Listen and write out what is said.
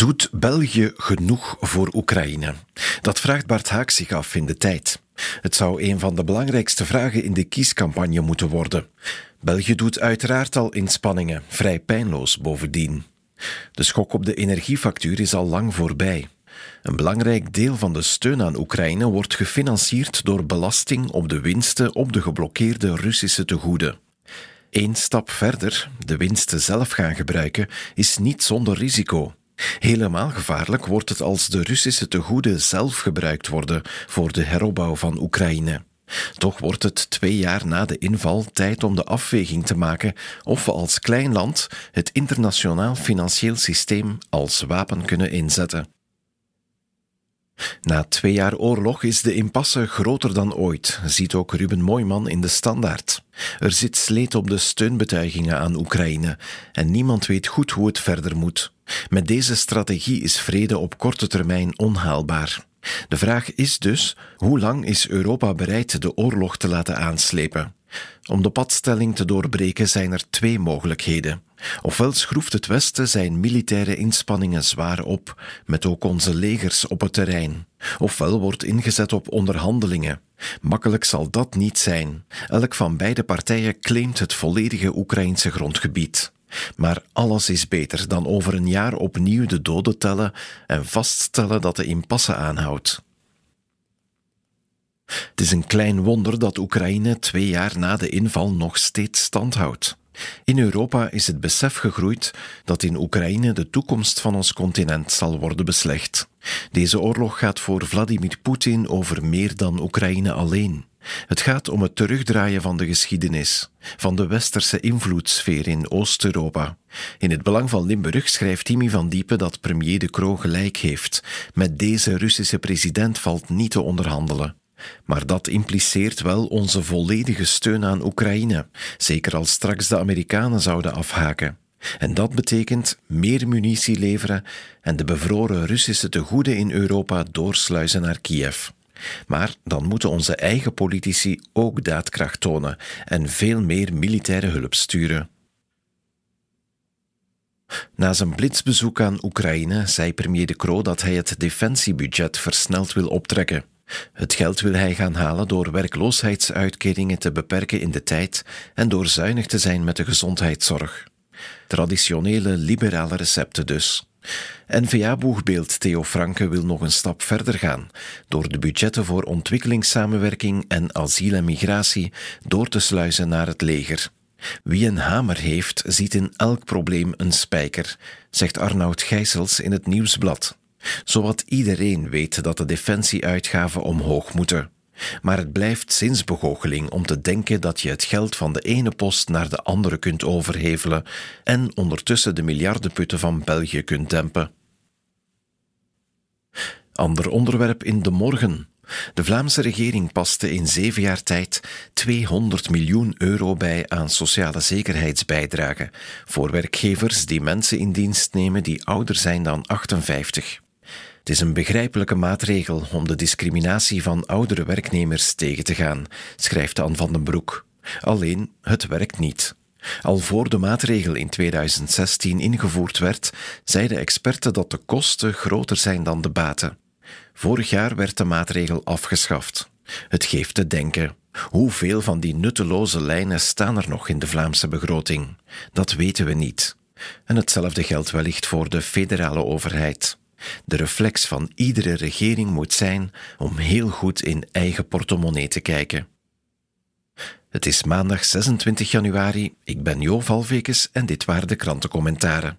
Doet België genoeg voor Oekraïne? Dat vraagt Bart Haak zich af in de tijd. Het zou een van de belangrijkste vragen in de kiescampagne moeten worden. België doet uiteraard al inspanningen, vrij pijnloos bovendien. De schok op de energiefactuur is al lang voorbij. Een belangrijk deel van de steun aan Oekraïne wordt gefinancierd door belasting op de winsten op de geblokkeerde Russische tegoeden. Eén stap verder, de winsten zelf gaan gebruiken, is niet zonder risico. Helemaal gevaarlijk wordt het als de Russische tegoeden zelf gebruikt worden voor de heropbouw van Oekraïne. Toch wordt het twee jaar na de inval tijd om de afweging te maken of we als klein land het internationaal financieel systeem als wapen kunnen inzetten. Na twee jaar oorlog is de impasse groter dan ooit, ziet ook Ruben Mooiman in de Standaard. Er zit sleet op de steunbetuigingen aan Oekraïne en niemand weet goed hoe het verder moet. Met deze strategie is vrede op korte termijn onhaalbaar. De vraag is dus: hoe lang is Europa bereid de oorlog te laten aanslepen? Om de padstelling te doorbreken zijn er twee mogelijkheden. Ofwel schroeft het Westen zijn militaire inspanningen zwaar op, met ook onze legers op het terrein. Ofwel wordt ingezet op onderhandelingen. Makkelijk zal dat niet zijn. Elk van beide partijen claimt het volledige Oekraïnse grondgebied. Maar alles is beter dan over een jaar opnieuw de doden tellen en vaststellen dat de impasse aanhoudt. Het is een klein wonder dat Oekraïne twee jaar na de inval nog steeds stand houdt. In Europa is het besef gegroeid dat in Oekraïne de toekomst van ons continent zal worden beslecht. Deze oorlog gaat voor Vladimir Poetin over meer dan Oekraïne alleen. Het gaat om het terugdraaien van de geschiedenis, van de westerse invloedssfeer in Oost-Europa. In het belang van Limburg schrijft Timmy van Diepen dat premier De Croo gelijk heeft. Met deze Russische president valt niet te onderhandelen. Maar dat impliceert wel onze volledige steun aan Oekraïne, zeker als straks de Amerikanen zouden afhaken. En dat betekent meer munitie leveren en de bevroren Russische tegoeden in Europa doorsluizen naar Kiev. Maar dan moeten onze eigen politici ook daadkracht tonen en veel meer militaire hulp sturen. Na zijn blitsbezoek aan Oekraïne zei premier De Croo dat hij het defensiebudget versneld wil optrekken. Het geld wil hij gaan halen door werkloosheidsuitkeringen te beperken in de tijd en door zuinig te zijn met de gezondheidszorg. Traditionele liberale recepten dus. N-VA-boegbeeld Theo Franke wil nog een stap verder gaan door de budgetten voor ontwikkelingssamenwerking en asiel en migratie door te sluizen naar het leger. Wie een hamer heeft, ziet in elk probleem een spijker, zegt Arnoud Gijsels in het Nieuwsblad. Zowat iedereen weet dat de defensieuitgaven omhoog moeten. Maar het blijft zinsbegoocheling om te denken dat je het geld van de ene post naar de andere kunt overhevelen en ondertussen de miljardenputten van België kunt dempen. Ander onderwerp in de morgen. De Vlaamse regering paste in zeven jaar tijd 200 miljoen euro bij aan sociale zekerheidsbijdragen voor werkgevers die mensen in dienst nemen die ouder zijn dan 58. Het is een begrijpelijke maatregel om de discriminatie van oudere werknemers tegen te gaan, schrijft Anne van den Broek. Alleen, het werkt niet. Al voor de maatregel in 2016 ingevoerd werd, zeiden experten dat de kosten groter zijn dan de baten. Vorig jaar werd de maatregel afgeschaft. Het geeft te denken. Hoeveel van die nutteloze lijnen staan er nog in de Vlaamse begroting? Dat weten we niet. En hetzelfde geldt wellicht voor de federale overheid. De reflex van iedere regering moet zijn om heel goed in eigen portemonnee te kijken. Het is maandag 26 januari, ik ben Jo Valvekes en dit waren de krantencommentaren.